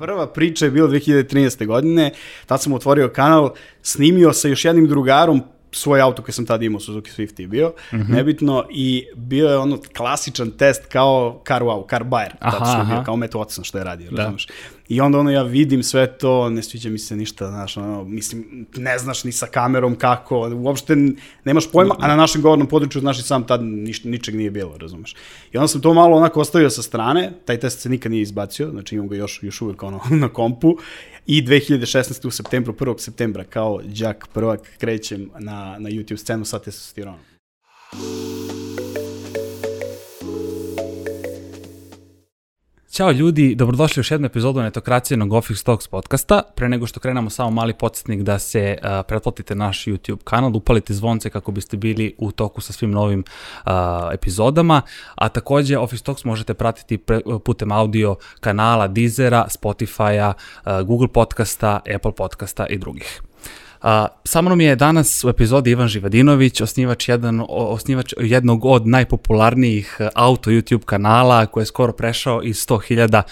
Prva priča je bila 2013. godine, tad sam otvorio kanal, snimio sa još jednim drugarom svoj auto koji sam tada imao, Suzuki Swift je bio, mm -hmm. nebitno, i bio je ono klasičan test kao car wow, car buyer, aha, što je bio, kao Matt Watson što je radio, da. razumiješ. I onda ono ja vidim sve to, ne sviđa mi se ništa, znaš, ono, mislim, ne znaš ni sa kamerom kako, uopšte nemaš pojma, a na našem govornom području, znaš i sam tad niš, ničeg nije bilo, razumeš. I onda sam to malo onako ostavio sa strane, taj test se nikad nije izbacio, znači imam ga još, još uvijek ono, na kompu, i 2016. u septembru, 1. septembra, kao đak prvak, krećem na, na YouTube scenu sa testosteronom. Ćao ljudi, dobrodošli u još jednu epizodu netokracijenog Office Talks podcasta. Pre nego što krenemo samo mali podsjetnik da se uh, pretplatite naš YouTube kanal, upalite zvonce kako biste bili u toku sa svim novim uh, epizodama, a takođe Office Talks možete pratiti pre, putem audio kanala Deezera, Spotify-a, uh, Google podcasta, Apple podcasta i drugih. A, sa mnom je danas u epizodi Ivan Živadinović, osnivač, jedan, osnivač jednog od najpopularnijih auto YouTube kanala koji je skoro prešao iz 100.000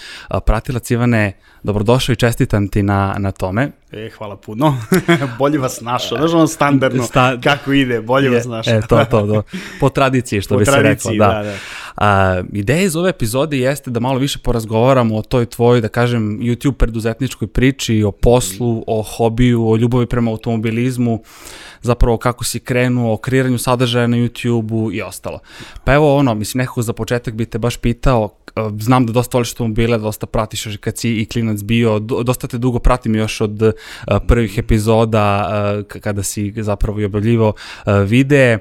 pratilac. Ivane, dobrodošao i čestitam ti na, na tome. E, hvala puno. bolje vas našao. Znaš ono standardno Sta... kako ide, bolje je, vas našao. e, to, to, to. Po tradiciji, što po bi tradiciji, se rekao. Da. da, da. A, ideja iz ove epizode jeste da malo više porazgovaramo o toj tvojoj, da kažem, YouTube preduzetničkoj priči, o poslu, o hobiju, o ljubavi prema automobilizmu, zapravo kako si krenuo, o kreiranju sadržaja na YouTube-u i ostalo. Pa evo ono, mislim, nekako za početak bi te baš pitao, znam da dosta voliš automobile, dosta pratiš još kad si i klinac bio, dosta te dugo pratim još od prvih epizoda kada si zapravo i objavljivo videe.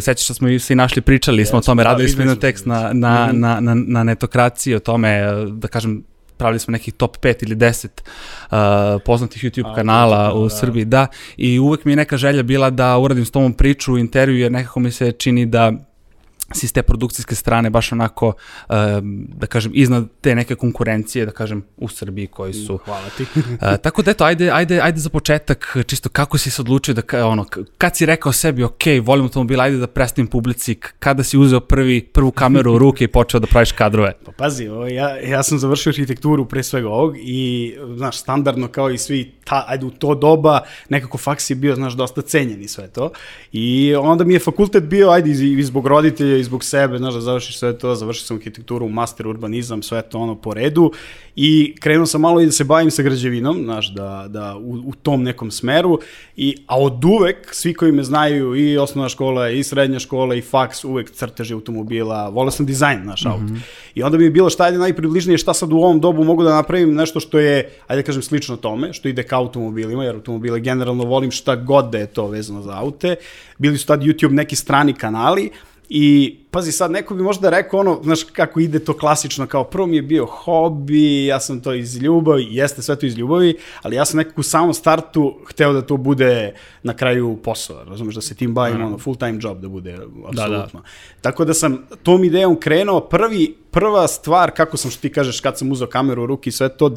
Sećaš da smo i svi našli, pričali smo o tome, da, radili smo jedan tekst na, na, mhm. na, na, na netokraciji o tome, da kažem, pravili smo nekih top 5 ili 10 uh, poznatih YouTube A, kanala u da. Srbiji, da, i uvek mi je neka želja bila da uradim s tomom priču, intervju, jer nekako mi se čini da si s te produkcijske strane baš onako, da kažem, iznad te neke konkurencije, da kažem, u Srbiji koji su... Mm, hvala ti. uh, tako da eto, ajde, ajde, ajde za početak, čisto kako si se odlučio da, ono, kad si rekao sebi, ok, volim automobil, ajde da predstavim publici, kada si uzeo prvi, prvu kameru u ruke i počeo da praviš kadrove? Pa pazi, o, ja, ja sam završio arhitekturu pre svega ovog i, znaš, standardno kao i svi, ta, ajde u to doba, nekako faks je bio, znaš, dosta cenjen i sve to. I onda mi je fakultet bio, ajde, i zbog roditelja, i zbog sebe, znaš, da završiš sve to, završio sam arhitekturu, master urbanizam, sve to ono po redu i krenuo sam malo i da se bavim sa građevinom, znaš, da, da u, u tom nekom smeru, i, a od uvek, svi koji me znaju, i osnovna škola, i srednja škola, i faks, uvek crteži automobila, volao sam dizajn, naš mm -hmm. auto. I onda bi mi bilo šta je najpribližnije, šta sad u ovom dobu mogu da napravim nešto što je, ajde da kažem, slično tome, što ide ka automobilima, jer automobile generalno volim šta god da je to vezano za aute. Bili su tad YouTube neki strani kanali, I pazi sad, neko bi možda rekao ono, znaš kako ide to klasično, kao prvo mi je bio hobi, ja sam to iz ljubavi, jeste sve to iz ljubavi, ali ja sam nekako u samom startu hteo da to bude na kraju posao, razumeš, da se tim bavim, mm. ono, full time job da bude, apsolutno. Da, da. Tako da sam tom idejom krenuo, prvi, prva stvar, kako sam što ti kažeš, kad sam uzeo kameru u ruki, sve to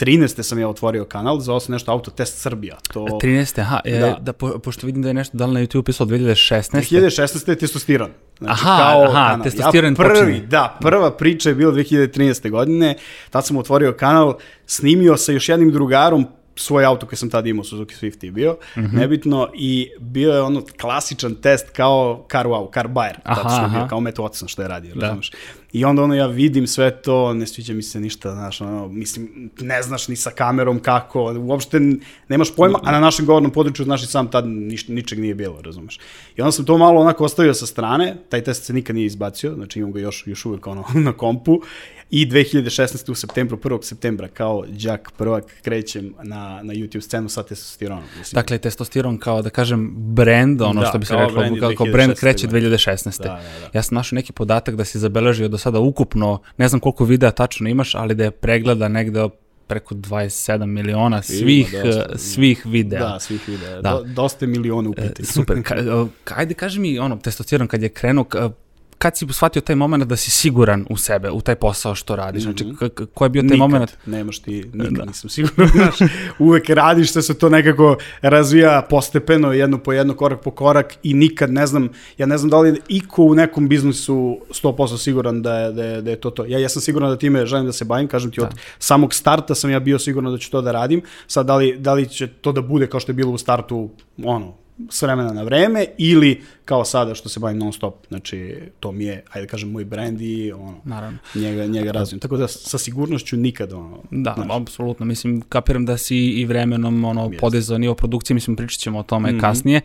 2013. sam ja otvorio kanal, zvao se nešto Autotest Srbija. To... 13. aha, e, da. da po, pošto vidim da je nešto, da li na YouTube pisalo 2016. 2016. je testostiron. Znači, aha, kao aha, kanal. testostiron ja prvi, počinje. Da, prva priča je bila 2013. godine, tad sam otvorio kanal, snimio sa još jednim drugarom, svoj auto koji sam tada imao, Suzuki Swift je bio, mm -hmm. nebitno, i bio je ono klasičan test kao car wow, car buyer, aha, što je bio, kao Matt Watson što je radio, da. razumiješ. I onda ono ja vidim sve to, ne sviđa mi se ništa, znaš, ono, mislim, ne znaš ni sa kamerom kako, uopšte nemaš pojma, a na našem govornom području, znaš i sam tad niš, ničeg nije bilo, razumeš. I onda sam to malo onako ostavio sa strane, taj test se nikad nije izbacio, znači imam ga još, još uvijek ono na kompu, i 2016. u septembru, 1. septembra, kao đak prvak krećem na, na YouTube scenu sa testosteronom. Mislim. Dakle, testosteron kao, da kažem, brand, ono da, što bi se rekao, brand kao, kao brand kreće 2016. Da, da, da. Ja sam našao neki podatak da si zabeležio do sada ukupno, ne znam koliko videa tačno imaš, ali da je pregleda negde preko 27 miliona svih, Ima, dosta, svih videa. Da, svih videa. Da. Do, dosta miliona upiti. E, super. Ka, ajde, kaži mi, ono, testosteron kad je krenuo, kad si shvatio taj moment da si siguran u sebe, u taj posao što radiš? Znači, Mhm. ko je bio taj nikad, moment? nemaš ti, nikad nisam siguran, znaš, uvek radiš da se to nekako razvija postepeno, jedno po jedno, korak po korak i nikad ne znam, ja ne znam da li je iko u nekom biznisu 100% siguran da je, da je, da je to to. Ja, ja sam siguran da time želim da se bavim, kažem ti, od samog starta sam ja bio siguran da ću to da radim, sad da li, da li će to da bude kao što je bilo u startu, ono, s vremena na vreme ili kao sada što se bavim non stop. Znači, to mi je, ajde da kažem, moj brand i ono, Naravno. njega, njega razvijem. Tako da sa sigurnošću nikad ono, Da, znaš, apsolutno. Mislim, kapiram da si i vremenom ono, podizao nivo produkcije, mislim, pričat ćemo o tome Mhm. kasnije.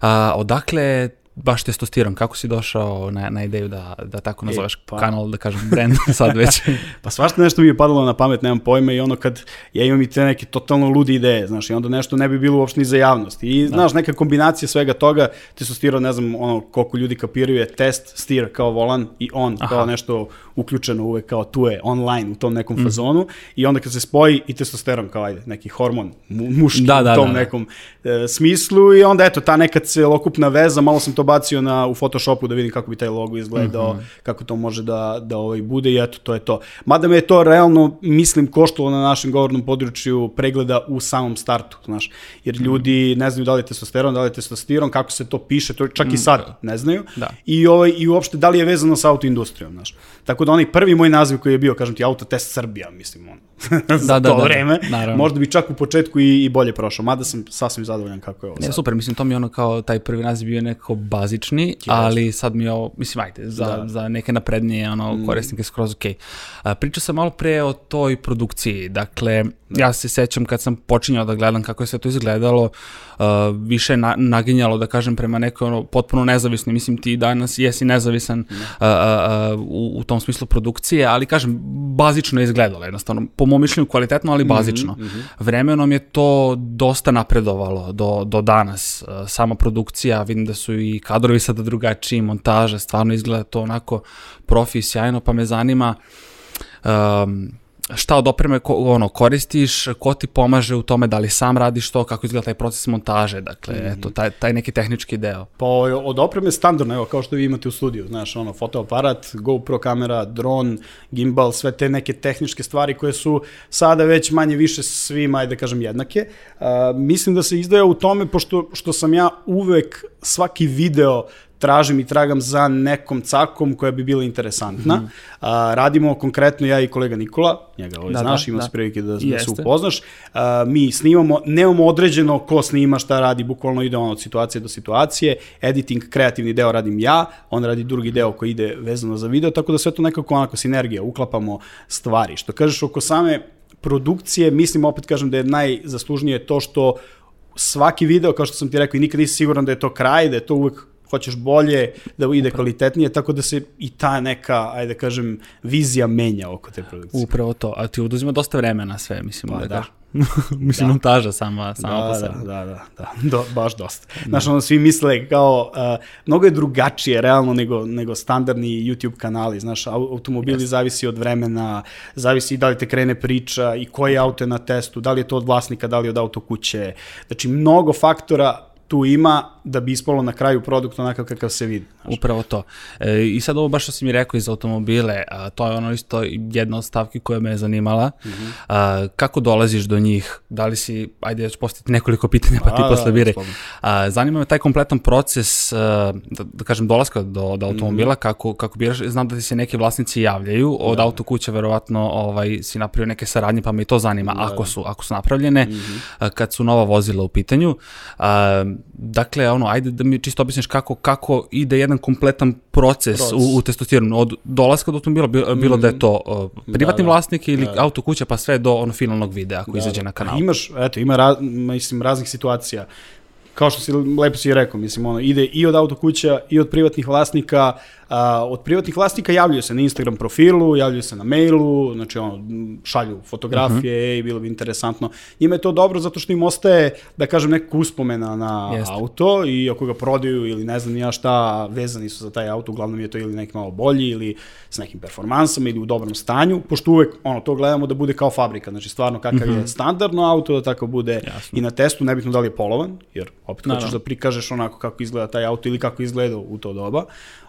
A, odakle baš testosteron, kako si došao na, na ideju da, da tako nazoveš pa- kanal, da kažem, brand sad već? Pa svašta nešto mi je padalo na pamet, nemam pojma i ono kad ja imam i te neke totalno ludi ideje, znaš, i onda nešto ne bi bilo uopšte ni za javnost. I znaš, neka kombinacija svega toga, testosteron, ne znam, ono, koliko ljudi kapiraju je test, steer kao volan i on kao nešto uključeno uvek kao tu je, online u tom nekom fazonu i onda kad se spoji i testosteron kao ajde, neki hormon mu, muški Da, da, u tom da, da. nekom e, smislu i onda eto, ta neka celokupna veza, malo sam to bacio na, u Photoshopu da vidim kako bi taj logo izgledao, Mhm. kako to može da, da ovaj bude i eto, to je to. Mada me je to realno, mislim, koštalo na našem govornom području pregleda u samom startu, znaš, jer Mhm. ljudi ne znaju da li je testosteron, da li je testosteron, kako se to piše, to čak i sad ne znaju. Mhm. Da. I, ovaj, I uopšte da li je vezano sa autoindustrijom, znaš. Tako da onaj prvi moj naziv koji je bio, kažem ti, Autotest Srbija, mislim, on, za Da, da, to da, da, vreme, naravno. možda bi čak u početku i, i bolje prošao, mada sam sasvim zadovoljan kako je ovo Ne, sad. super, mislim, to mi ono kao, taj prvi naziv bio nekako bazični, ali sad mi je ovo, mislim, ajde, za, Da. Mm. za neke naprednije ono, korisnike skroz ok. A, pričao sam malo pre o toj produkciji, dakle, ja se sećam kad sam počinjao da gledam kako je sve to izgledalo, a, više je na, naginjalo, da kažem, prema nekoj ono, potpuno nezavisni, mislim, ti danas jesi nezavisan a, a, a, u, u tom smislu produkcije, ali kažem, bazično je izgledalo, jednostavno, po mom mišljenju kvalitetno, ali bazično. Vremenom je to dosta napredovalo do, do danas. Sama produkcija, vidim da su i kadrovi sada drugačiji, montaže, stvarno izgleda to onako profi, sjajno, pa me zanima um, šta od opreme ko, ono, koristiš, ko ti pomaže u tome, da li sam radiš to, kako izgleda taj proces montaže, dakle, eto, taj, taj neki tehnički deo. Pa od opreme standardno, evo kao što vi imate u studiju, znaš, ono, fotoaparat, GoPro kamera, dron, gimbal, sve te neke tehničke stvari koje su sada već manje više svima, ajde da kažem, jednake. Uh, mislim da se izdaja u tome, pošto što sam ja uvek svaki video tražim i tragam za nekom cakom koja bi bila interesantna. Mm -hmm. A, radimo konkretno ja i kolega Nikola, njega ovaj Da, znaš, da, ima da. se prilike da, da se upoznaš. A, mi snimamo, nemamo određeno ko snima, šta radi, bukvalno ide ono od situacije do situacije. Editing, kreativni deo radim ja, on radi drugi deo koji ide vezano za video, tako da sve to nekako onako sinergija, uklapamo stvari. Što kažeš oko same produkcije, mislim opet kažem da je najzaslužnije to što svaki video, kao što sam ti rekao, i nikad nisi siguran da je to kraj, da je to uvek hoćeš bolje, da ide kvalitetnije, tako da se i ta neka, ajde da kažem, vizija menja oko te produkcije. Upravo to, a ti oduzima dosta vremena sve, mislim Pa da, da. mislim, montaža sama, sama po Da, sebi. da, da, da, da, Do, baš dosta. Znaš, ono, svi misle kao, uh, mnogo je drugačije realno nego, nego standardni YouTube kanali, znaš, au- automobili zavisi od vremena, zavisi i da li te krene priča i koji auto je na testu, da li je to od vlasnika, da li je od auto kuće, znači mnogo faktora tu ima da bi ispalo na kraju produkt onakav kakav se vidi. Znaš. Upravo to. E, I sad ovo baš što si mi rekao iz automobile, a, to je ono isto jedna od stavki koja me je zanimala. a, kako dolaziš do njih? Da li si, ajde ja ću postaviti nekoliko pitanja pa ti A, posle da, biraj. slobodno. A, zanima me taj kompletan proces, a, da, da kažem, dolaska do, do automobila, kako, kako biraš, znam da ti se neki vlasnici javljaju, od autokuća verovatno ovaj, si napravio neke saradnje, pa me to zanima, ako, su, ako su napravljene, a, kad su nova vozila u pitanju. A, dakle, ono, ajde da mi čisto objasniš kako, kako ide jedan kompletan proces, Proces. u, u testosteronu, od dolaska do automobila, bilo, bilo da je to uh, privatni da. vlasnik ili auto kuća, pa sve do ono finalnog videa ako izađe na A kanal. Imaš, eto, ima raz, mislim, raznih situacija. Kao što si lepo si rekao, mislim, ono, ide i od autokuća i od privatnih vlasnika. A, od privatnih vlasnika javljaju se na Instagram profilu, javljaju se na mailu, znači ono, šalju fotografije, uh -huh. ej, bilo bi interesantno. Njima je to dobro zato što im ostaje, da kažem, neka uspomena na Jeste. auto i ako ga prodaju ili ne znam ja šta, vezani su za taj auto, uglavnom je to ili neki malo bolji ili s nekim performansama ili u dobrom stanju, pošto uvek ono, to gledamo da bude kao fabrika, znači stvarno kakav je standardno auto, da tako bude Jasno. i na testu, nebitno da li je polovan, jer opet Naravno. hoćeš da prikažeš onako kako izgleda taj auto ili kako izgleda u to doba.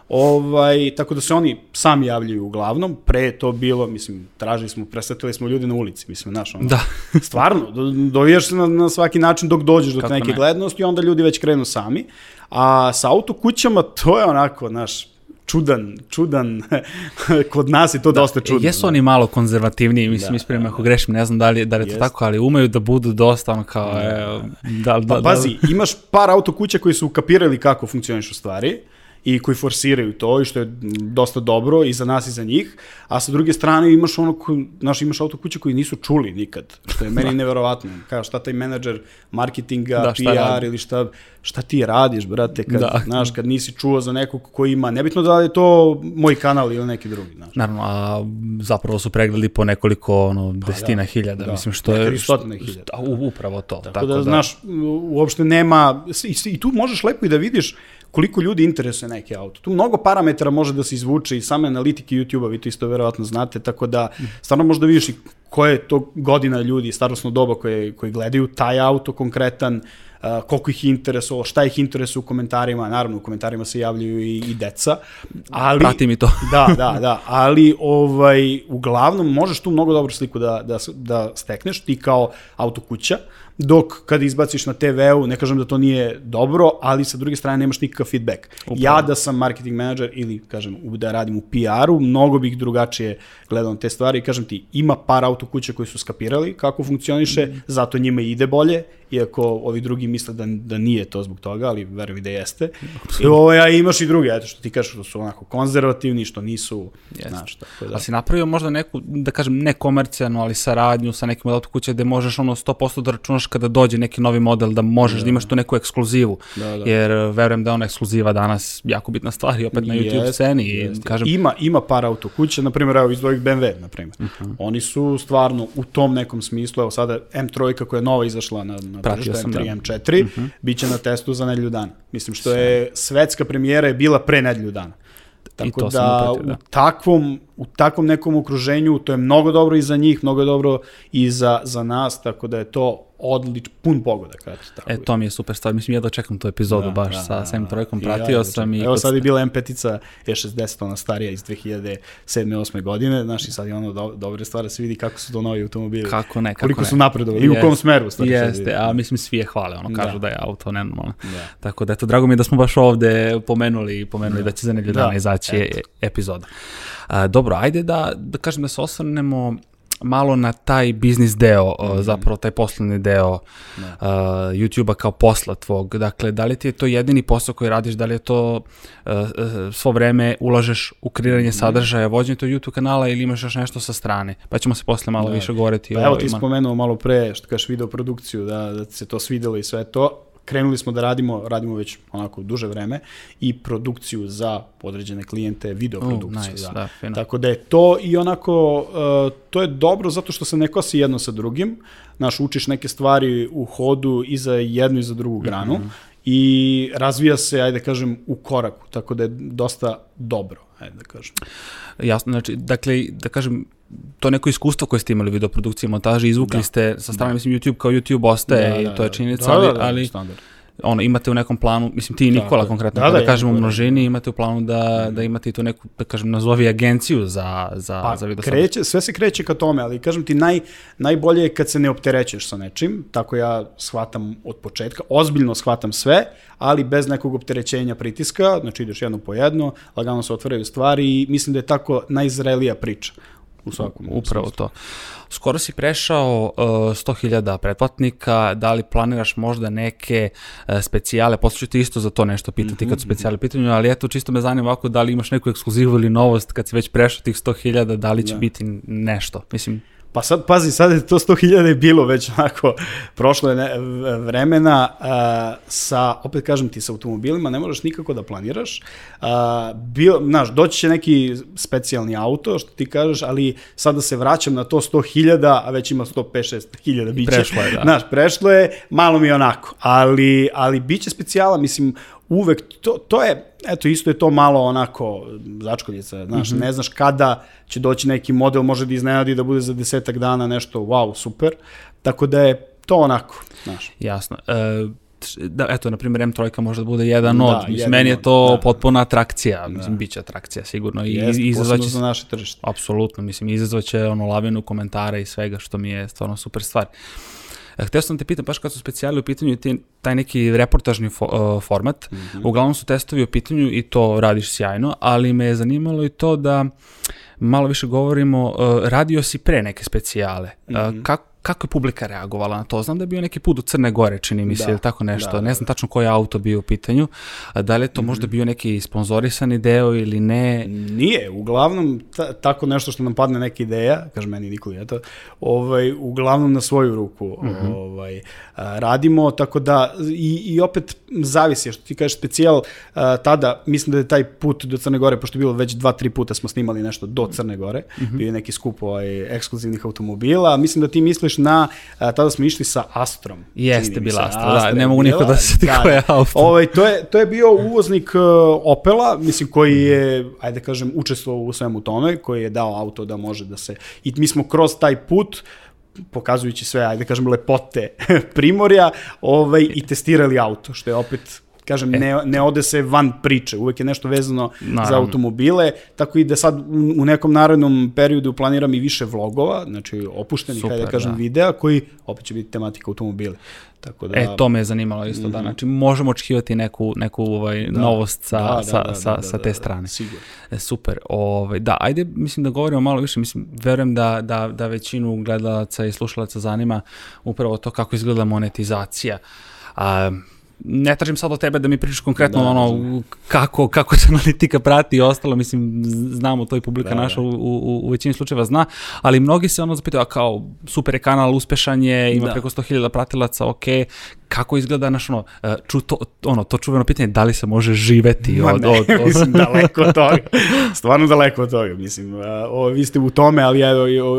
Ovaj, tako da se oni sami javljaju uglavnom, pre je to bilo, mislim, tražili smo, presretili smo ljude na ulici, mislim, znaš, ono, Da. stvarno, do, dovijaš se na, na svaki način dok dođeš do Kako neke ne. gledanosti i onda ljudi već krenu sami, a sa auto kućama to je onako, znaš, čudan, čudan, kod nas je to dosta čudno. Jesu oni malo konzervativniji, mislim, Da, ispravim ako grešim, ne znam da li, da li je to Jest. tako, ali umeju da budu dosta ono kao, e, da, da, Pa pazi, imaš par auto kuća koji su ukapirali kako funkcionišu stvari i koji forsiraju to i što je dosta dobro i za nas i za njih, a sa druge strane imaš ono, ko, znaš, imaš auto kuće koji nisu čuli nikad, što je meni neverovatno. Kao šta taj menadžer marketinga, Da, PR radi? ili šta, šta ti radiš, brate, kad, Da. znaš, kad nisi čuo za nekog ko ima, nebitno da li je to moj kanal ili neki drugi, znaš. Naravno, a zapravo su pregledali po nekoliko ono, desetina hiljada, da. mislim što je... stotine hiljada. A, u- upravo to. Tako, da, znaš, uopšte nema, i, i tu možeš lepo i da vidiš koliko ljudi interesuje neki auto. Tu mnogo parametara može da se izvuče i same analitike YouTube-a, vi to isto verovatno znate, tako da stvarno možda vidiš i koje je to godina ljudi, starostno doba koje, koji gledaju taj auto konkretan, a, koliko ih interesovalo, šta ih interesuje u komentarima, naravno u komentarima se javljaju i, i deca, ali... Pratim i to. da, da, da, ali ovaj, uglavnom možeš tu mnogo dobru sliku da, da, da stekneš ti kao auto kuća, dok kada izbaciš na TV-u, ne kažem da to nije dobro, ali sa druge strane nemaš nikakav feedback. Upravo. Ja da sam marketing manager ili kažem da radim u PR-u, mnogo bih drugačije gledao na te stvari i kažem ti, ima par auto kuća koji su skapirali kako funkcioniše, mm. zato njima ide bolje, iako ovi drugi misle da, da nije to zbog toga, ali verujem da jeste. I ovaj, a imaš i druge, eto što ti kažeš, što su onako konzervativni, što nisu, Jeste. znaš, tako da. Da si napravio možda neku, da kažem, ne komercijalnu, ali saradnju sa nekim od auto kuća gde možeš ono 100% da računaš kada dođe neki novi model, da možeš da, imaš tu neku ekskluzivu. Da, da. Jer e, verujem da je ona ekskluziva danas jako bitna stvar i opet na YouTube Jeste, sceni. I, jeste. kažem, Ima, ima par auto kuća, na primjer, evo izdvojih BMW, na primjer. Mhm. Oni su stvarno u tom nekom smislu, evo sada M3 koja je nova izašla na, na Pratio tržište, sam, M3, da. M4, bit će na testu za nedelju dana. Mislim, što je svetska premijera je bila pre nedelju dana. Tako to da, upratio, da. u takvom, u takvom nekom okruženju to je mnogo dobro i za njih, mnogo dobro i za, za nas, tako da je to odlič, pun pogodak. Eto, tako E, to mi je super stvar. Mislim, ja dočekam tu epizodu Da, baš da, sa da, sam da. trojkom, ja pratio da sam i... Evo sad je bila M5-ica E60, ona starija iz 2007. 8. godine, znaš i sad je ono do, dobre stvari da se vidi kako su to novi automobili. Kako ne, kako Koliko ne. su napredovali i u kom smeru. Stvari, Jeste, a mislim svi je hvale, ono kažu da, Da. je auto nenormalno. Da. Tako da eto, drago mi je da smo baš ovde pomenuli, pomenuli da, će za nedelju Da, dana izaći e- epizoda. A, dobro, ajde da, da kažem da se osvrnemo malo na taj biznis deo, mm zapravo taj poslovni deo uh, YouTube-a kao posla tvog. Dakle, da li ti je to jedini posao koji radiš, da li je to uh, svo vreme ulažeš u kreiranje Mhm. sadržaja, vođenje tog YouTube kanala ili imaš još nešto sa strane? Pa ćemo se posle malo više govoriti Pa o evo ti ima- spomenuo malo pre, što kažeš video produkciju, da, da ti se to svidelo i sve to. Krenuli smo da radimo, radimo već onako duže vreme i produkciju za određene klijente, video produkciju. nice, da. da, fino. Tako da je to i onako, uh, to je dobro zato što se ne kosi jedno sa drugim. Znaš, učiš neke stvari u hodu i za jednu i za drugu granu Mhm. i razvija se, ajde da kažem, u koraku. Tako da je dosta dobro, ajde da kažem. Jasno, znači, dakle, da kažem, to neko iskustvo koje ste imali u videoprodukciji montaži, izvukli Da. ste sa strane, mislim, YouTube kao YouTube ostaje i to je činjenica, ali, ali standard. Ono, imate u nekom planu, mislim, ti i Tako Nikola je. konkretno, Da, kada da, kažemo u množini, imate u planu da, da imate i tu neku, da kažem, nazovi agenciju za, za, Pa, za video sadržaj. kreće, sve se kreće ka tome, ali kažem ti, naj, najbolje je kad se ne opterećeš sa nečim, tako ja shvatam od početka, ozbiljno shvatam sve, ali bez nekog opterećenja pritiska, znači ideš jedno po jedno, lagano se otvaraju stvari i mislim da je tako najzrelija priča u svakom Upravo smislu. to. Skoro si prešao uh, 100.000 pretplatnika, da li planiraš možda neke uh, specijale, posle ću ti isto za to nešto pitati Mhm, kad su specijale u pitanju, ali eto čisto me zanima ovako da li imaš neku ekskluzivu ili novost kad si već prešao tih 100.000, da li će Da. biti nešto. Mislim, Pa sad, pazi, sad je to 100.000 bilo već onako, prošlo je ne, vremena a, sa, opet kažem ti, sa automobilima ne možeš nikako da planiraš. A, bio, znaš, doći će neki specijalni auto, što ti kažeš, ali sad da se vraćam na to 100.000, a već ima 105-6.000 biće. Prešlo je, da. Znaš, prešlo je, malo mi onako, ali, ali biće specijala, mislim, uvek, to, to je, eto, isto je to malo onako začkoljica, znaš, ne znaš kada će doći neki model, može da iznenadi da bude za desetak dana nešto, wow, super, tako da je to onako, znaš. jasno. E, da, eto, na primjer, M3 može da bude jedan da, od, mislim, meni je to da, potpuna atrakcija, da. mislim, bit će atrakcija sigurno. I, Jest, izazvaće, za naše tržište. Apsolutno, mislim, izazvaće ono lavinu komentara i svega što mi je stvarno super stvar. E, hteo sam te pitam, baš kad su specijali u pitanju ti, taj neki reportažni fo, uh, format, mm -hmm. uglavnom su testovi u pitanju i to radiš sjajno, ali me je zanimalo i to da malo više govorimo, uh, radio si pre neke specijale. Mm -hmm. uh, kako kako je publika reagovala na to? Znam da je bio neki put u Crne Gore, čini mi se, da, ili tako nešto. Da, ne znam da. tačno koji auto bio u pitanju. Da li je to mm -hmm. možda bio neki sponzorisani deo ili ne? Nije, uglavnom ta, tako nešto što nam padne neka ideja, kaže meni Nikoli, eto, ovaj, uglavnom na svoju ruku mm -hmm. ovaj, radimo, tako da i, i opet zavisi, što ti kažeš specijal, tada mislim da je taj put do Crne Gore, pošto je bilo već dva, tri puta smo snimali nešto do Crne Gore, mm -hmm. bio je neki skup ovaj, ekskluzivnih automobila, mislim da ti misliš na, tada smo išli sa Astrom. Jeste bila Astra, da, ne mogu niko da se ti da, koja je auto. Ovaj, to, je, to je bio uvoznik uh, Opela, mislim, koji je, ajde kažem, učestvovao u svemu tome, koji je dao auto da može da se, i mi smo kroz taj put, pokazujući sve, ajde kažem, lepote Primorja, ovaj, i testirali auto, što je opet kažem, e. ne, ne ode se van priče, uvek je nešto vezano Naravno. za automobile, tako i da sad u nekom narodnom periodu planiram i više vlogova, znači opuštenih, Super, da kažem, da. videa, koji opet će biti tematika automobile. Tako da, e, to me je zanimalo isto, mm -hmm. da, mhm. znači možemo očekivati neku, neku ovaj, da. novost sa, da, da, sa, da, sa, da, sa te strane. Sigurno. E, super, ovaj, da, ajde, mislim da govorimo malo više, mislim, verujem da, da, da većinu gledalaca i slušalaca zanima upravo to kako izgleda monetizacija. A, ne tražim sad od tebe da mi pričaš konkretno da, ono kako, kako se analitika prati i ostalo, mislim znamo to i publika da, naša da. u, u, u većini slučajeva zna, ali mnogi se ono zapitaju, a kao super je kanal, uspešan je, ima da. preko 100.000 pratilaca, ok, kako izgleda naš ono, e, ču, to, ono, to čuveno pitanje, da li se može živeti Ma od, ne, od, od... mislim, daleko od toga. Stvarno daleko od toga, mislim. O, vi ste u tome, ali ja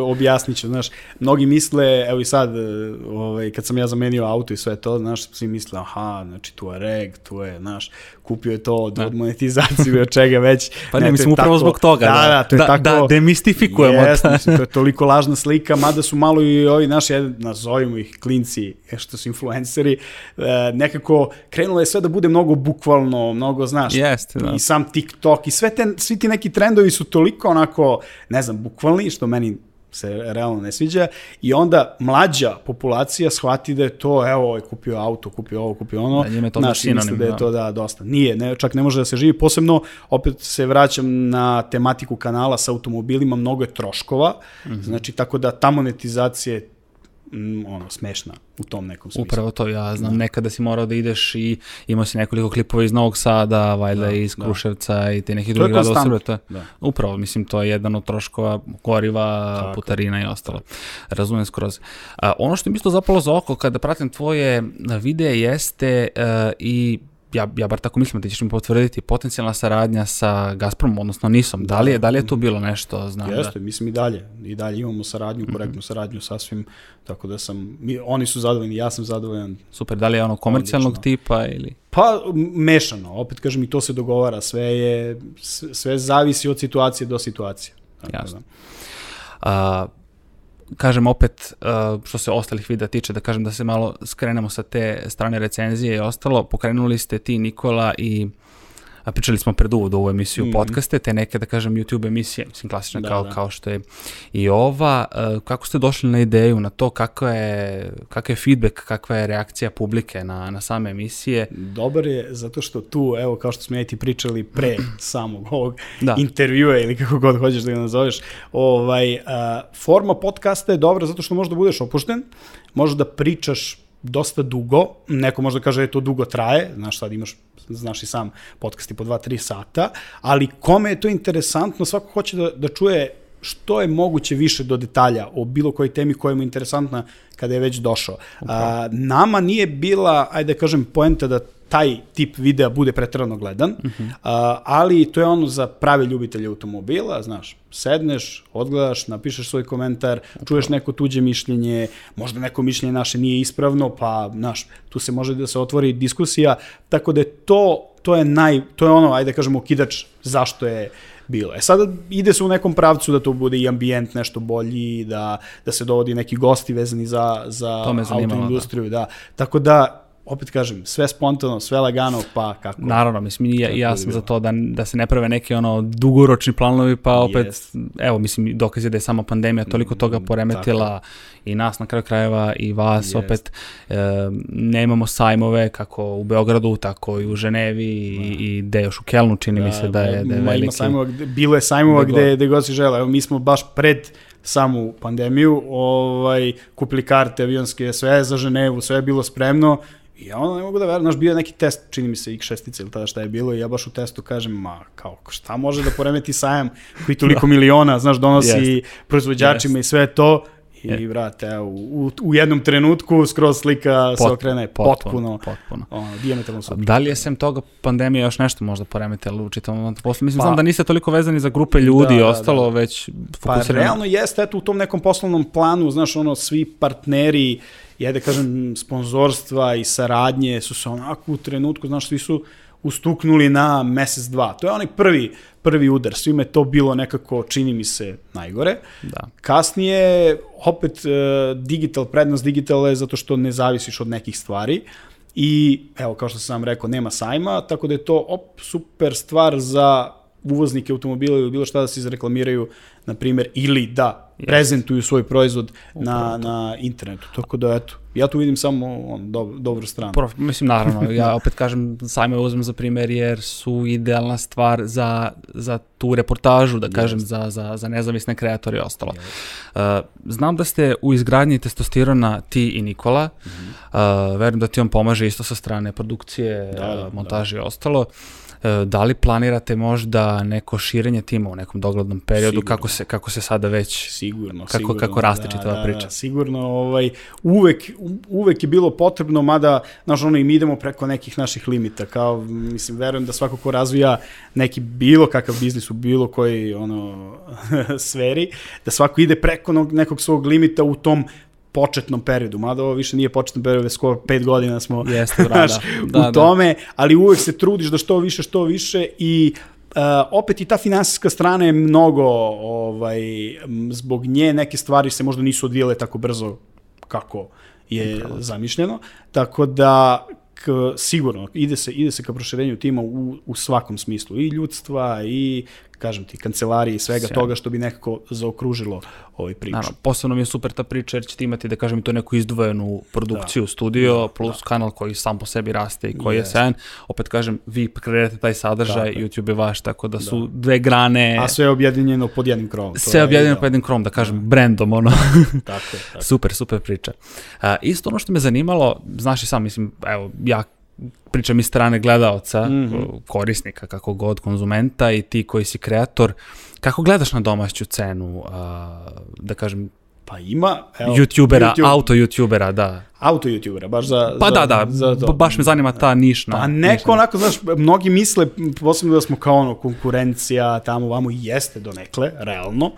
objasnit ću, znaš, mnogi misle, evo i sad, e, ovaj, kad sam ja zamenio auto i sve to, znaš, svi misle, aha, znači tu je reg, tu je, znaš, kupio je to od, da. od monetizacije, od čega već. Pa ne, ne mislim, upravo tako, zbog toga, da, da, to je da, tako, da demistifikujemo. Jest, mislim, to je toliko lažna slika, mada su malo i ovi naši, nazovimo ih klinci, što su influenceri, e, nekako krenulo je sve da bude mnogo bukvalno, mnogo, znaš, Jeste, da. i sam TikTok i sve te, svi ti neki trendovi su toliko onako, ne znam, bukvalni, što meni se realno ne sviđa i onda mlađa populacija shvati da je to, evo, ovaj kupio auto, kupio ovo, kupio ono, da, njime to naš, misle da je to da, dosta. Nije, ne, čak ne može da se živi, posebno, opet se vraćam na tematiku kanala sa automobilima, mnogo je troškova, mm -hmm. znači tako da ta monetizacija je mm, ono, smešna u tom nekom smislu. Upravo to, ja znam, da. nekada si morao da ideš i imao si nekoliko klipova iz Novog Sada, valjda da, iz da. Kruševca da. i te nekih drugih gradova Srbije. To, da. Upravo, mislim, to je jedan od troškova goriva, Tako. putarina i ostalo. Razumem skroz. A, ono što mi isto zapalo za oko kada pratim tvoje videe jeste uh, i ja, ja bar tako mislim da ćeš mi potvrditi potencijalna saradnja sa Gazpromom, odnosno NISom. Da li je, da li je tu bilo nešto? Znam Jeste, da... mislim i dalje. I dalje imamo saradnju, mhm. korektnu saradnju sasvim, tako da sam, mi, oni su zadovoljni, ja sam zadovoljan. Super, da li je ono komercijalnog odlično. tipa ili? Pa, mešano, opet kažem i to se dogovara, sve je, sve zavisi od situacije do situacije. Tako Jasno. Da. A, kažem opet, uh, što se ostalih videa tiče, da kažem da se malo skrenemo sa te strane recenzije i ostalo, pokrenuli ste ti, Nikola i a pričali smo pred uvod ovu emisiju mm. podcaste, te neke, da kažem, YouTube emisije, mislim, klasične da, kao, da. kao što je i ova. Uh, kako ste došli na ideju, na to kakva je, kakav je feedback, kakva je reakcija publike na, na same emisije? Dobar je, zato što tu, evo, kao što smo ja ti pričali pre samog ovog da. intervjua ili kako god hoćeš da ga nazoveš, ovaj, uh, forma podcasta je dobra zato što možda budeš opušten, možeš da pričaš dosta dugo, neko možda kaže da to dugo traje, znaš sad imaš, znaš i sam podcasti po 2-3 sata, ali kome je to interesantno, svako hoće da, da čuje što je moguće više do detalja o bilo kojoj temi koja mu je interesantna kada je već došao. A, nama nije bila, ajde da kažem, poenta da taj tip videa bude pretrano gledan, uh -huh. a, ali to je ono za prave ljubitelje automobila, znaš, sedneš, odgledaš, napišeš svoj komentar, Upravo. čuješ neko tuđe mišljenje, možda neko mišljenje naše nije ispravno, pa, znaš, tu se može da se otvori diskusija, tako da je to, to je naj, to je ono, ajde da kažemo, kidač zašto je bilo. E sada ide se u nekom pravcu da to bude i ambijent nešto bolji, da, da se dovodi neki gosti vezani za, za autoindustriju. Da. da. Tako da opet kažem, sve spontano, sve lagano, pa kako. Naravno, mislim, ja, ja sam za to da, da se ne prave neki ono dugoročni planovi, pa opet, yes. evo, mislim, dokaz je da je sama pandemija toliko toga mm, poremetila i nas na kraju krajeva i vas yes. opet. E, nemamo sajmove kako u Beogradu, tako i u Ženevi i, i gde još u Kelnu, čini da, mi se da je, da je veliki. Ima sajmova, bilo je sajmova gde, gde god si žele. Evo, mi smo baš pred samu pandemiju, ovaj, kupili karte avionske, sve za Ženevu, sve je bilo spremno I ja ono ne mogu da verujem, znaš, bio je neki test, čini mi se X6 ili tada šta je bilo i ja baš u testu kažem, ma kao, šta može da poremeti sajam koji toliko da. miliona, znaš, donosi yes. proizvođačima yes. i sve to I, e. brate, evo, u, u jednom trenutku skroz slika Pot, se okrene potpuno, potpuno. Ono, diametralno suprotno. Da li je sem toga pandemija još nešto možda poremetila u čitavom poslu? Mislim, pa, znam da niste toliko vezani za grupe ljudi da, i da, ostalo, da, da. već fokusirano. Pa realno jeste, eto, u tom nekom poslovnom planu, znaš, ono, svi partneri, ja da kažem, sponzorstva i saradnje su se onako u trenutku, znaš, svi su ustuknuli na mesec, dva. To je onaj prvi, prvi udar. Svime to bilo nekako, čini mi se, najgore. Da. Kasnije, opet, e, digital, prednost digitala je zato što ne zavisiš od nekih stvari. I, evo, kao što sam rekao, nema sajma, tako da je to op, super stvar za uvoznike automobila ili bilo šta da se izreklamiraju, na primjer, ili da yes. prezentuju svoj proizvod na, na internetu. Tako da, eto, ja tu vidim samo on, do, dobru stranu. Prof, mislim, naravno, ja opet kažem, sajme uzmem za primjer jer su idealna stvar za, za tu reportažu, da yes. kažem, za, za, za nezavisne kreatore i ostalo. Yes. Uh, znam da ste u izgradnji testosterona ti i Nikola, mm -hmm. uh, verujem da ti on pomaže isto sa strane produkcije, da, da, montaže da. i ostalo. Uh, da li planirate možda neko širenje tima u nekom doglednom periodu, sigurno. kako se, kako se sada već, sigurno, kako, sigurno, kako raste da, čitava da, priča? Da, sigurno, ovaj, uvek, uvek je bilo potrebno, mada, znaš, ono, i mi idemo preko nekih naših limita, kao, mislim, verujem da svako ko razvija neki bilo kakav biznis u bilo koji, ono, sferi, da svako ide preko nekog svog limita u tom početnom periodu, mada ovo više nije početnom periodu, već skoro pet godina smo Jeste, da, znaš, da. Da, u tome, da. ali uvek se trudiš da što više, što više i Uh, opet i ta finansijska strana je mnogo, ovaj, zbog nje neke stvari se možda nisu odvijele tako brzo kako je Upravo. zamišljeno, tako da k, sigurno ide se, ide se ka proširenju tima u, u svakom smislu, i ljudstva, i kažem ti, kancelarije i svega Sjajno. toga što bi nekako zaokružilo ovaj priču. Naravno, posebno mi je super ta priča jer ćete imati, da kažem, to neku izdvojenu produkciju, da. studio, da, plus da. kanal koji sam po sebi raste i koji yes. je sjajan. Opet kažem, vi kreirate taj sadržaj, da, YouTube je vaš, tako da su da. dve grane... A sve je objedinjeno pod jednim krom. Sve je objedinjeno pod jednim krom, da kažem, da. brandom, ono. tako, tako. Super, super priča. Uh, isto ono što me zanimalo, znaš i sam, mislim, evo, ja pričam iz strane gledaoca, mm -hmm. korisnika, kako god, konzumenta i ti koji si kreator, kako gledaš na domaću cenu, a, da kažem, Pa ima, evo, YouTubera, YouTube, auto YouTubera, da. Auto YouTubera, baš za... Pa za, da, da, za to. baš me zanima ta nišna. Pa neko nišna. onako, znaš, mnogi misle, posebno da smo kao ono, konkurencija tamo vamo jeste donekle, realno, uh,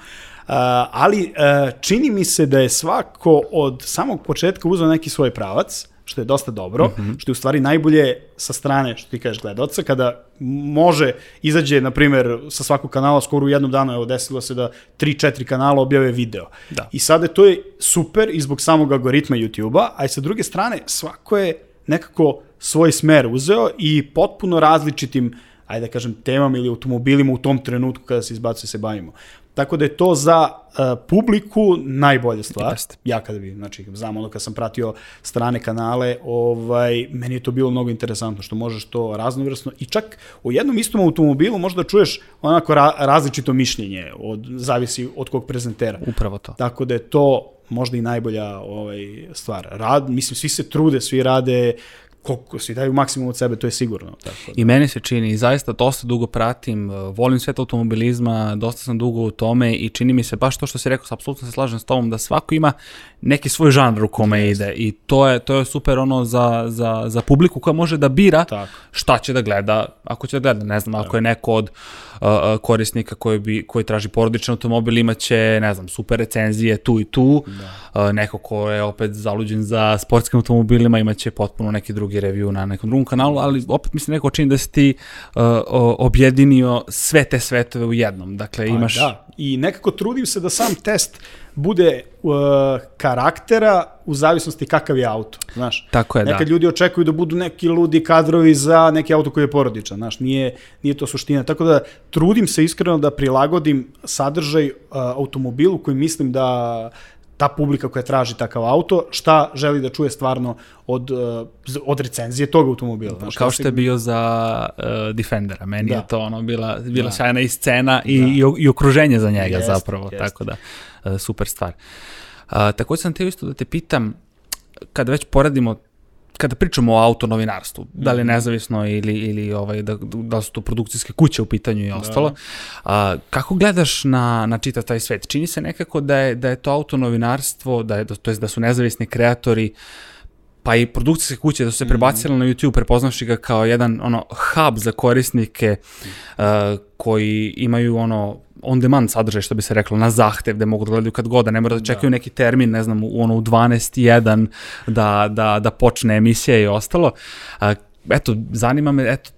ali uh, čini mi se da je svako od samog početka uzeo neki svoj pravac, što je dosta dobro, mm -hmm. što je u stvari najbolje sa strane, što ti kažeš, gledoca, kada može, izađe, na primer, sa svakog kanala skoro u jednom danu, evo, desilo se da 3-4 kanala objave video. Da. I sada to je super i zbog samog algoritma YouTube-a, a i sa druge strane, svako je nekako svoj smer uzeo i potpuno različitim ajde da kažem, temama ili automobilima u tom trenutku kada se izbacuje se bavimo. Tako da je to za uh, publiku najbolja stvar. Jeste. Ja kada bi, znači, znam ono kad sam pratio strane kanale, ovaj, meni je to bilo mnogo interesantno, što možeš to raznovrsno i čak u jednom istom automobilu možda čuješ onako ra različito mišljenje, od, zavisi od kog prezentera. Upravo to. Tako da je to možda i najbolja ovaj, stvar. Rad, mislim, svi se trude, svi rade koliko svi daju maksimum od sebe, to je sigurno. Tako da. I meni se čini, zaista dosta dugo pratim, e, volim svet automobilizma, dosta sam dugo u tome i čini mi se baš to što si rekao, apsolutno se slažem s tobom, da svako ima neki svoj žanr u kome yes. ide i to je, to je super ono za, za, za publiku koja može da bira Tako. šta će da gleda, ako će da gleda, ne znam, ako je neko od uh, korisnika koji, bi, koji traži porodičan automobil imaće, ne znam, super recenzije tu i tu, da. uh, neko ko je opet zaluđen za sportskim automobilima imaće potpuno neki drugi review na nekom drugom kanalu, ali opet mislim neko čini da si ti uh, objedinio sve te svetove u jednom, dakle pa, imaš... Da, i nekako trudim se da sam test bude uh, karaktera u zavisnosti kakav je auto, znaš. Tako je, Nekad da. ljudi očekuju da budu neki ludi kadrovi za neki auto koji je porodičan, znaš, nije, nije to suština. Tako da trudim se iskreno da prilagodim sadržaj uh, automobilu koji mislim da ta publika koja traži takav auto, šta želi da čuje stvarno od, uh, od recenzije tog automobila. Znaš, Kao što je bio za uh, Defendera. Meni Da. je to ono bila, bila Da. sjajna i scena i, Da. i, i okruženje za njega Jeste, zapravo. jeste. Tako da, uh, super stvar. Uh, takođe sam te isto da te pitam, kada već poradimo kada pričamo o autonovinarstvu, da li je Mhm. nezavisno ili, ili ovaj, da, da su to produkcijske kuće u pitanju i ostalo, a, kako gledaš na, na čitav taj svet? Čini se nekako da je, da je to autonovinarstvo, da je, to jest da su nezavisni kreatori, pa i produkcijske kuće da su se prebacile na YouTube, prepoznavši ga kao jedan ono hub za korisnike uh, koji imaju ono on demand sadržaj što bi se reklo na zahtev da mogu da gledaju kad god da ne mora da čekaju neki termin ne znam u ono u 12:1 da da da počne emisija i ostalo. Uh, eto zanima me eto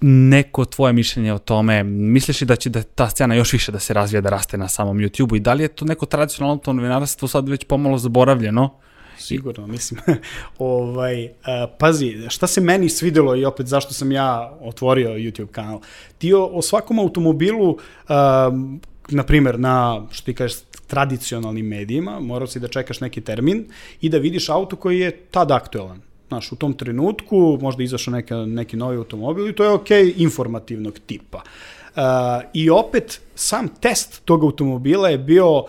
neko tvoje mišljenje o tome, misliš li da će da ta scena još više da se razvija, da raste na samom YouTube-u i da li je to neko tradicionalno to novinarstvo sad već pomalo zaboravljeno? Sigurno, mislim. ovaj, uh, pazi, šta se meni svidelo i opet zašto sam ja otvorio YouTube kanal. Ti o, o svakom automobilu, um, na primjer, na, što ti kažeš, tradicionalnim medijima, morao si da čekaš neki termin i da vidiš auto koji je tad aktuelan. Znaš, u tom trenutku možda izašao neka, neki novi automobil i to je okay, informativnog tipa. Uh, I opet, sam test tog automobila je bio uh,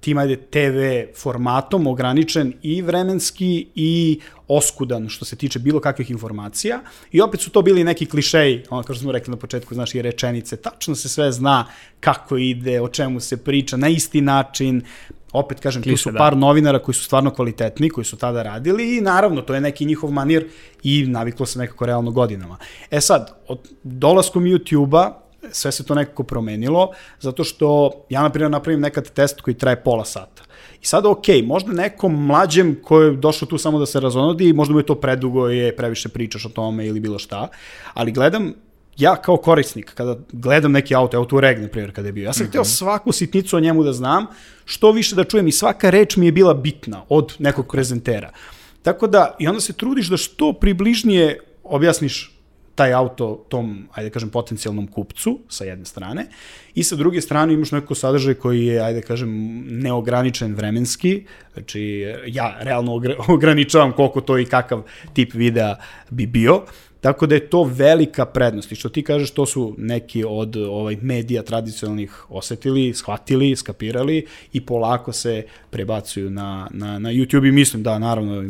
tim ajde TV formatom ograničen i vremenski i oskudan što se tiče bilo kakvih informacija i opet su to bili neki klišeji, ono kao što smo rekli na početku, znaš, i rečenice, tačno se sve zna kako ide, o čemu se priča, na isti način, opet kažem, tu Kliše, su da. par novinara koji su stvarno kvalitetni, koji su tada radili i naravno, to je neki njihov manir i naviklo se nekako realno godinama. E sad, od dolaskom YouTube-a, sve se to nekako promenilo, zato što ja, na primjer, napravim nekad test koji traje pola sata. I sada, ok, možda nekom mlađem ko je došao tu samo da se razonodi, možda mu je to predugo, je previše pričaš o tome ili bilo šta, ali gledam ja kao korisnik, kada gledam neki auto, auto Reg, na primjer, kada je bio, ja sam mm -hmm. hteo svaku sitnicu o njemu da znam, što više da čujem i svaka reč mi je bila bitna od nekog prezentera. Tako da, i onda se trudiš da što približnije objasniš taj auto tom, ajde da kažem, potencijalnom kupcu sa jedne strane i sa druge strane imaš neko sadržaj koji je, ajde da kažem, neograničen vremenski, znači ja realno ograničavam koliko to i kakav tip videa bi bio, Tako da je to velika prednost. I što ti kažeš, to su neki od ovaj medija tradicionalnih osetili, shvatili, skapirali i polako se prebacuju na, na, na YouTube i mislim da, naravno,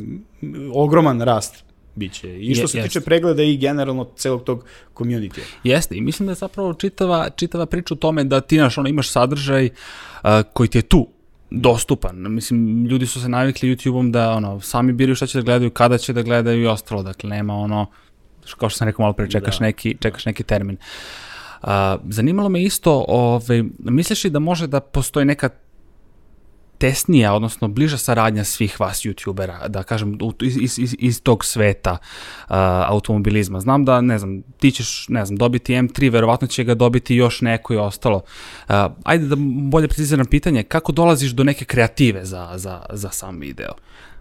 ogroman rast biće. I što se Je, tiče jest. pregleda i generalno celog tog community. Jeste, i mislim da je zapravo čitava, čitava priča o tome da ti naš, ono, imaš sadržaj uh, koji ti je tu, dostupan. Mislim, ljudi su se navikli YouTube-om da ono, sami biraju šta će da gledaju, kada će da gledaju i ostalo. Dakle, nema ono, kao što sam rekao malo pre, čekaš, Da. neki, čekaš neki termin. Uh, zanimalo me isto, ovaj, misliš li da može da postoji neka tesnija, odnosno bliža saradnja svih vas youtubera, da kažem, iz, iz, iz tog sveta uh, automobilizma. Znam da, ne znam, ti ćeš, ne znam, dobiti M3, verovatno će ga dobiti još neko i ostalo. Uh, ajde da bolje preciziram pitanje, kako dolaziš do neke kreative za, za, za sam video?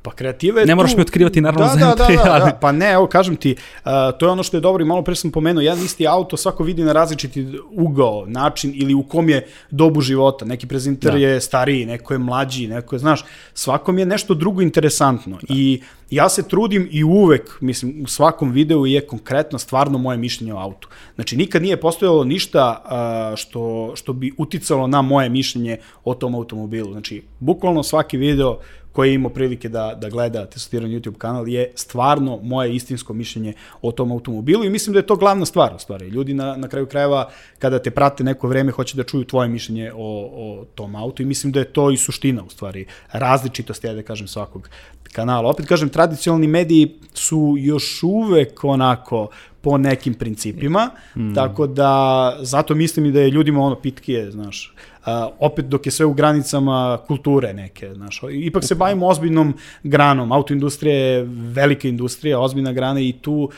Pa kreativa je Ne tu... moraš mi otkrivati, naravno, da, za da, da, MP, da, ali- da, pa ne, evo kažem ti, uh, to je ono što je dobro i malo pre sam pomenuo, jedan isti auto svako vidi na različiti ugao, način ili u kom je dobu života. Neki prezenter Da. je stariji, neko je mlađi, neko je, znaš, svakom je nešto drugo interesantno. Da. I ja se trudim i uvek, mislim, u svakom videu je konkretno stvarno moje mišljenje o autu. Znači, nikad nije postojalo ništa uh, što, što bi uticalo na moje mišljenje o tom automobilu. Znači, bukvalno svaki video koji je imao prilike da, da gleda testiran YouTube kanal je stvarno moje istinsko mišljenje o tom automobilu i mislim da je to glavna stvar u stvari. Ljudi na, na kraju krajeva kada te prate neko vreme hoće da čuju tvoje mišljenje o, o tom autu i mislim da je to i suština u stvari različitost, ja da kažem, svakog kanala. Opet kažem, tradicionalni mediji su još uvek onako po nekim principima, mm. tako da zato mislim i da je ljudima ono pitkije, znaš, Uh, opet dok je sve u granicama kulture neke, znaš, ipak se bavimo ozbiljnom granom, autoindustrija je velika industrija, ozbiljna grana i tu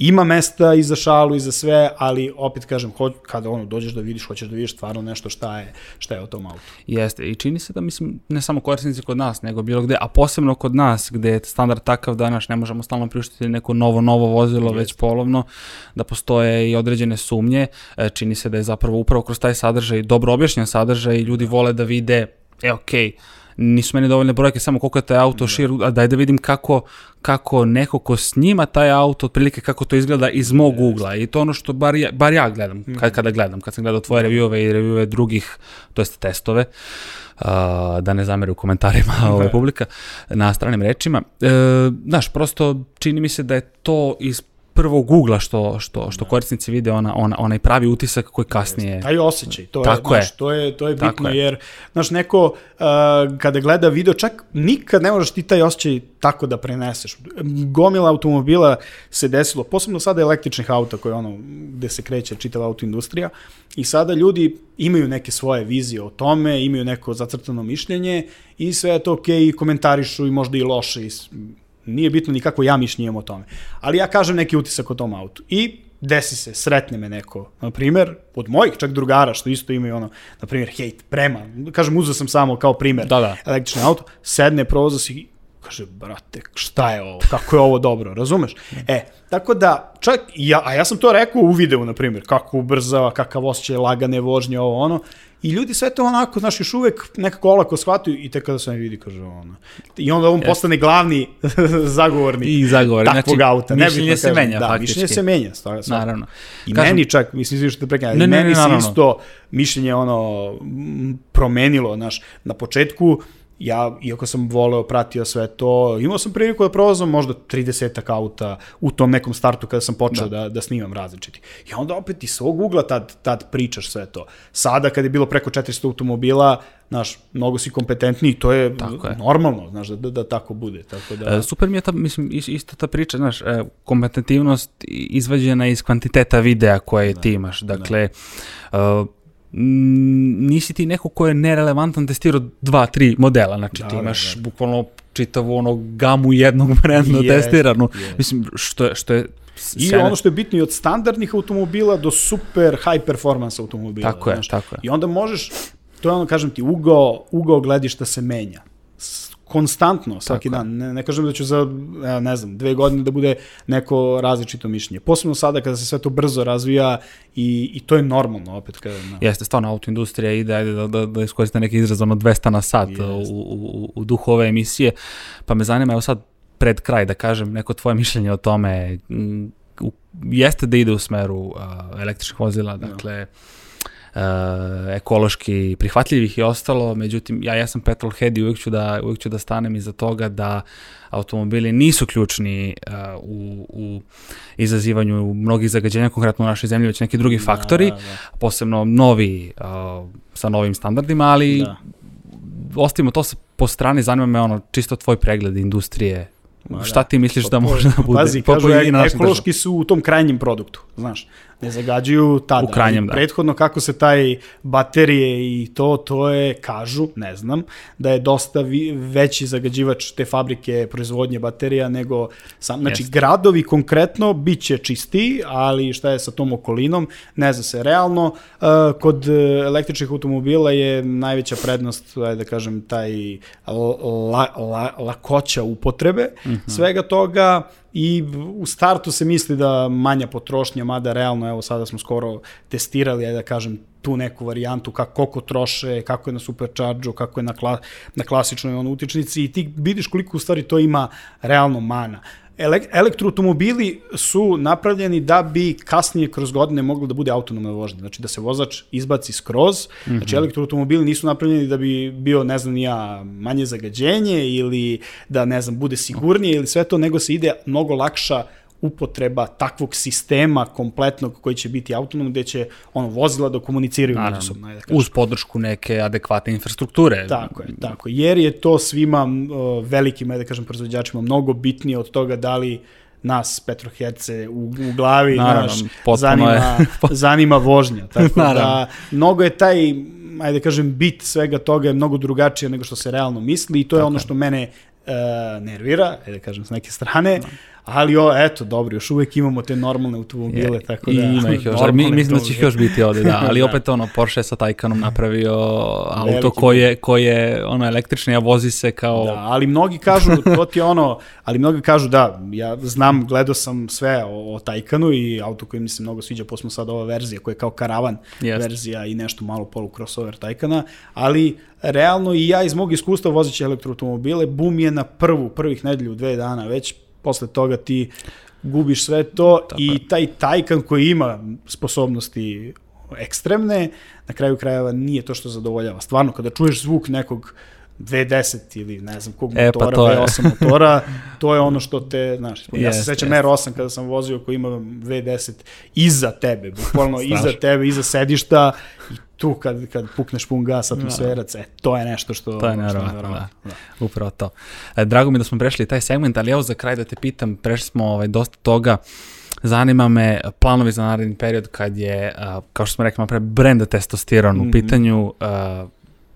ima mesta i za šalu i za sve, ali opet kažem, ho, kada ono dođeš da vidiš, hoćeš da vidiš stvarno nešto šta je, šta je o tom autu. Jeste, i čini se da mislim, ne samo korisnici kod nas, nego bilo gde, a posebno kod nas, gde je standard takav danas, ne možemo stalno priuštiti neko novo, novo vozilo, Jeste. već polovno, da postoje i određene sumnje, e, čini se da je zapravo upravo kroz taj sadržaj, dobro objašnjen sadržaj ljudi vole da vide, e, okej, okay, nisu meni dovoljne brojke samo koliko je taj auto da. šir, a daj da vidim kako, kako neko ko snima taj auto, otprilike kako to izgleda iz mog yes. ugla. I to ono što bar ja, bar ja gledam, mm. kad, kada gledam, kad sam gledao tvoje reviewove i reviewove drugih, to jest testove, uh, da ne zamere u komentarima okay. ove publika, na stranim rečima. Uh, znaš, prosto čini mi se da je to iz prvog ugla što, što, što da. korisnici vide, ona, ona, onaj pravi utisak koji kasnije... Taj osjećaj, to Tako je, znaš, to je, to je bitno, je. jer, znaš, neko uh, kada gleda video, čak nikad ne možeš ti taj osjećaj tako da preneseš. Gomila automobila se desilo, posebno sada električnih auta koje ono, gde se kreće čitava autoindustrija, i sada ljudi imaju neke svoje vizije o tome, imaju neko zacrtano mišljenje i sve je to okej okay, i komentarišu i možda i loše i Nije bitno ni kako ja mišljenjem o tome. Ali ja kažem neki utisak o tom autu. I desi se, sretne me neko, na primer, od mojih čak drugara, što isto imaju ono, na primjer, hejt, prema, kažem, uzeo sam samo kao primer da, da. električni auto, sedne, provoza si, kaže, brate, šta je ovo, kako je ovo dobro, razumeš? E, tako da, čak, ja, a ja sam to rekao u videu, na primjer, kako ubrzava, kakav osjećaj lagane vožnje, ovo, ono, I ljudi sve to onako, znaš, još uvek nekako olako shvataju i tek kada se ne vidi, kaže ono. I onda on postane glavni zagovornik I zagovornik. takvog znači, auta. Ne mišljenje se menja, da, faktički. mišljenje se menja. Stvarno, naravno. I Kažem, meni čak, mislim, svi što te prekanja, ne, meni ne, ne, se isto mišljenje ono promenilo, znaš, na početku ja, iako sam voleo, pratio sve to, imao sam priliku da provozam možda 30 auta u tom nekom startu kada sam počeo da, da, da snimam različiti. I onda opet iz svog ugla tad, tad pričaš sve to. Sada kad je bilo preko 400 automobila, znaš, mnogo si kompetentniji, to je, tako je. normalno, znaš, da, da, da tako bude. Tako da... E, super mi je ta, mislim, isto ta priča, znaš, e, kompetitivnost izvađena iz kvantiteta videa koje da, ti imaš. Da. Dakle, da. Uh, nisi ti neko ko je nerelevantan testirao dva, tri modela, znači da, ti da, imaš da, da. bukvalno čitavu ono gamu jednog brenda yes, testiranu, yes. mislim, što je, što je I sjene. ono što je bitno i od standardnih automobila do super high performance automobila. Tako je, znaš. tako je. I onda možeš, to je ono, kažem ti, ugao, ugao gledišta se menja konstantno, svaki Tako dan. Ne, ne kažem da ću za, ne znam, dve godine da bude neko različito mišljenje. Posebno sada kada se sve to brzo razvija i, i to je normalno opet. Kada, no. Jeste, stvarno, autoindustrija ide, ajde da, da, da iskoriste neki izraz, ono 200 na sat u, u, u duhu ove emisije, pa me zanima, evo sad pred kraj da kažem neko tvoje mišljenje o tome, jeste da ide u smeru uh, električnih vozila, da. dakle, no uh, ekološki prihvatljivih i ostalo, međutim ja, ja sam petrolhead i uvijek ću, da, uvijek ću da stanem iza toga da automobili nisu ključni uh, u, u izazivanju mnogih zagađenja, konkretno u našoj zemlji, već neki drugi da, faktori, da, da. posebno novi, uh, sa novim standardima, ali da. ostavimo to po strani, zanima me ono, čisto tvoj pregled industrije Ma, Šta ti misliš da može da bude? Pazi, kažu, ekološki su u tom krajnjem produktu, znaš ne zagađuju tada. U krajnjem, da. Prethodno kako se taj baterije i to, to je, kažu, ne znam, da je dosta vi, veći zagađivač te fabrike proizvodnje baterija nego sam, znači Jest. gradovi konkretno bit će čistiji, ali šta je sa tom okolinom, ne zna se. Realno, uh, kod električnih automobila je najveća prednost, da kažem, taj la, la, lakoća upotrebe mm -hmm. svega toga, i u startu se misli da manja potrošnja, mada realno, evo sada smo skoro testirali, ajde da kažem, tu neku varijantu kako koliko troše, kako je na supercharge kako je na, kla, na klasičnoj ono, utičnici i ti vidiš koliko u stvari to ima realno mana elektroautomobili su napravljeni da bi kasnije kroz godine moglo da bude autonomna vožnja, znači da se vozač izbaci skroz, mm -hmm. znači elektroautomobili nisu napravljeni da bi bio, ne znam, ja, manje zagađenje ili da, ne znam, bude sigurnije ili sve to, nego se ide mnogo lakša upotreba takvog sistema kompletnog koji će biti autonomno, gde će ono, vozila da komuniciraju Naravno, međusobno. Da uz podršku neke adekvatne infrastrukture. Tako je, tako. Jer je to svima uh, velikim, da kažem, proizvođačima mnogo bitnije od toga da li nas Petroherce u, u glavi Naravno, naš, zanima, je. zanima vožnja. Tako Naravno. da mnogo je taj ajde da kažem, bit svega toga je mnogo drugačije nego što se realno misli i to je Tako ono što mene uh, nervira, ajde da kažem, s neke strane, no ali o, eto, dobro, još uvek imamo te normalne automobile, je, tako da... I ima ih još, mi, mislim da će ih još biti ovde, da, ali da. opet ono, Porsche sa Taycanom napravio auto Veliki koje, koje ono, električni, a vozi se kao... Da, ali mnogi kažu, to ti je ono, ali mnogi kažu da, ja znam, gledao sam sve o, o Taycanu i auto koji mi se mnogo sviđa, posmo sad ova verzija koja je kao karavan Jest. verzija i nešto malo polu crossover Taycana, ali realno i ja iz mog iskustva vozeći elektroautomobile, bum je na prvu, prvih nedelju, dve dana već posle toga ti gubiš sve to Tako i taj tajkan koji ima sposobnosti ekstremne, na kraju krajeva nije to što zadovoljava. Stvarno, kada čuješ zvuk nekog V10 ili ne znam kog e, motora, pa V8 motora, to je ono što te, znaš, yes, ja se sećam yes. R8 kada sam vozio koji ima V10 iza tebe, bukvalno iza tebe, iza sedišta i tu kad, kad pukneš pun gas atmosferac, e, to je nešto što... To je naravno, da, da. Upravo to. E, drago mi da smo prešli taj segment, ali evo za kraj da te pitam, prešli smo ovaj, dosta toga, zanima me planovi za naredni period kad je, kao što smo rekli, pre brenda testosteron mm -hmm. u mhm. pitanju,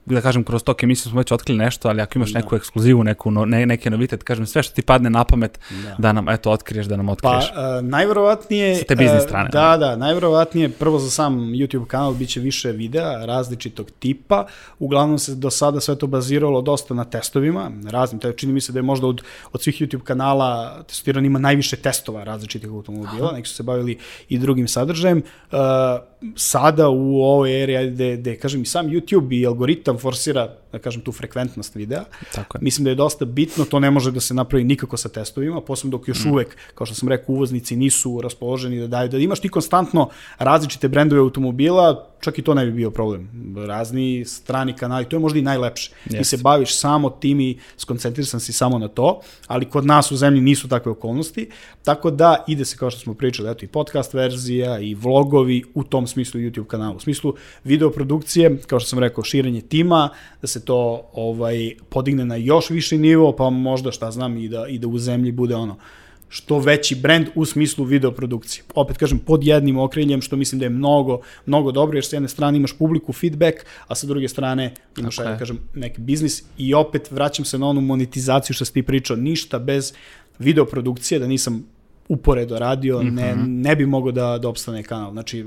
da kažem, kroz tok emisije smo već otkrili nešto, ali ako imaš da. neku ekskluzivu, neku, no, ne, neke novitet, kažem, sve što ti padne na pamet, da, da nam, eto, otkriješ, da nam otkriješ. Pa, uh, najverovatnije... Sa te biznis e, strane. Uh, da, da, najverovatnije, prvo za sam YouTube kanal biće više videa različitog tipa, uglavnom se do sada sve to baziralo dosta na testovima, raznim, te, čini mi se da je možda od, od svih YouTube kanala testirano ima najviše testova različitih automobila, neki su se bavili i drugim sadržajem. Uh, sada u ovoj eri, gde, gde, kažem, i sam YouTube i algoritam forsira, da kažem, tu frekventnost videa. Tako je. Mislim da je dosta bitno, to ne može da se napravi nikako sa testovima, posebno dok još mm. uvek, kao što sam rekao, uvoznici nisu raspoloženi da daju, da imaš ti konstantno različite brendove automobila, čak i to ne bi bio problem. Razni strani kanali, to je možda i najlepše. Yes. Ti se baviš samo tim i skoncentrisan si samo na to, ali kod nas u zemlji nisu takve okolnosti, tako da ide se, kao što smo pričali, eto i podcast verzija i vlogovi u tom smislu YouTube kanalu. U smislu videoprodukcije, kao što sam rekao, širenje tima, da se to ovaj podigne na još viši nivo, pa možda šta znam i da, i da u zemlji bude ono što veći brend u smislu videoprodukcije. Opet kažem, pod jednim okriljem, što mislim da je mnogo, mnogo dobro, jer s jedne strane imaš publiku feedback, a sa druge strane imaš, okay. da kažem, neki biznis i opet vraćam se na onu monetizaciju što si ti pričao, ništa bez videoprodukcije, da nisam uporedo radio, mm -hmm. ne, mhm. ne bi mogao da, da opstane kanal. Znači,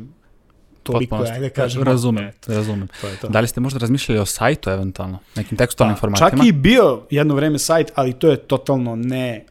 toliko, Potpuno, ajde kažem. Razumem, razumem. To je to. Da li ste možda razmišljali o sajtu eventualno, nekim tekstualnim pa, formatima? Čak i bio jedno vreme sajt, ali to je totalno ne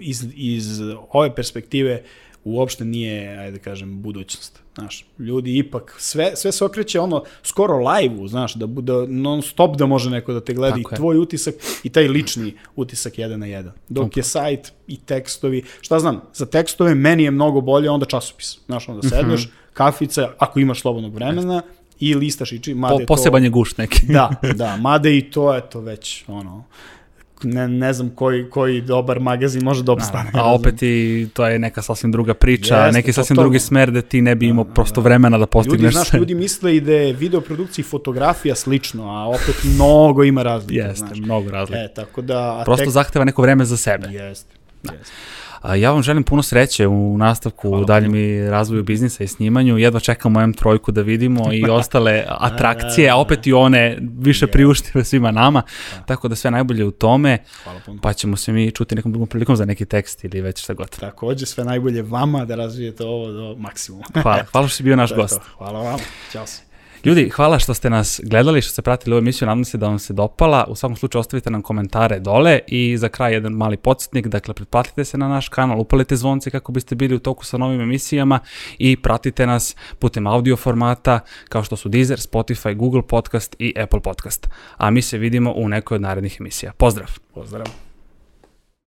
iz, iz ove perspektive uopšte nije, ajde da kažem, budućnost. Znaš, ljudi ipak, sve, sve se okreće ono, skoro live-u, znaš, da bude non stop da može neko da te gleda Tako i tvoj je. utisak i taj lični utisak jedan na jedan. Dok je sajt i tekstovi, šta znam, za tekstove meni je mnogo bolje onda časopis. Znaš, onda mhm. sedneš, mm -hmm. kafica, ako imaš slobodnog vremena, i listaš i či, made po, poseban je gušt neki. da, da, made i to, eto, već, ono, ne, ne znam koji, koji dobar magazin može da obstane. A, a opet i to je neka sasvim druga priča, Jeste, neki sasvim to, drugi smer da ti ne bi imao da, prosto da. vremena da postigneš ljudi, znaš, ljudi misle i da je videoprodukcija i fotografija slično, a opet mnogo ima razlika. Jeste, znaš. mnogo razlika. E, tako da... Prosto tek... zahteva neko vreme za sebe. Jeste, da. jeste. Ja vam želim puno sreće u nastavku, Hvala u daljem i razvoju biznisa i snimanju. Jedva čekamo M3 da vidimo i ostale atrakcije, a opet i one više priuštive svima nama. Da. Tako da sve najbolje u tome. Hvala puno. Pa ćemo se mi čuti nekom drugom prilikom za neki tekst ili već šta god. Takođe sve najbolje vama da razvijete ovo do maksimuma. Hvala, hvala što si bio naš gost. Hvala vam. Ćao se. Ljudi, hvala što ste nas gledali, što ste pratili ovu emisiju, nadam se da vam se dopala. U svakom slučaju ostavite nam komentare dole i za kraj jedan mali podsjetnik, dakle pretplatite se na naš kanal, upalite zvonce kako biste bili u toku sa novim emisijama i pratite nas putem audio formata kao što su Deezer, Spotify, Google Podcast i Apple Podcast. A mi se vidimo u nekoj od narednih emisija. Pozdrav! Pozdrav!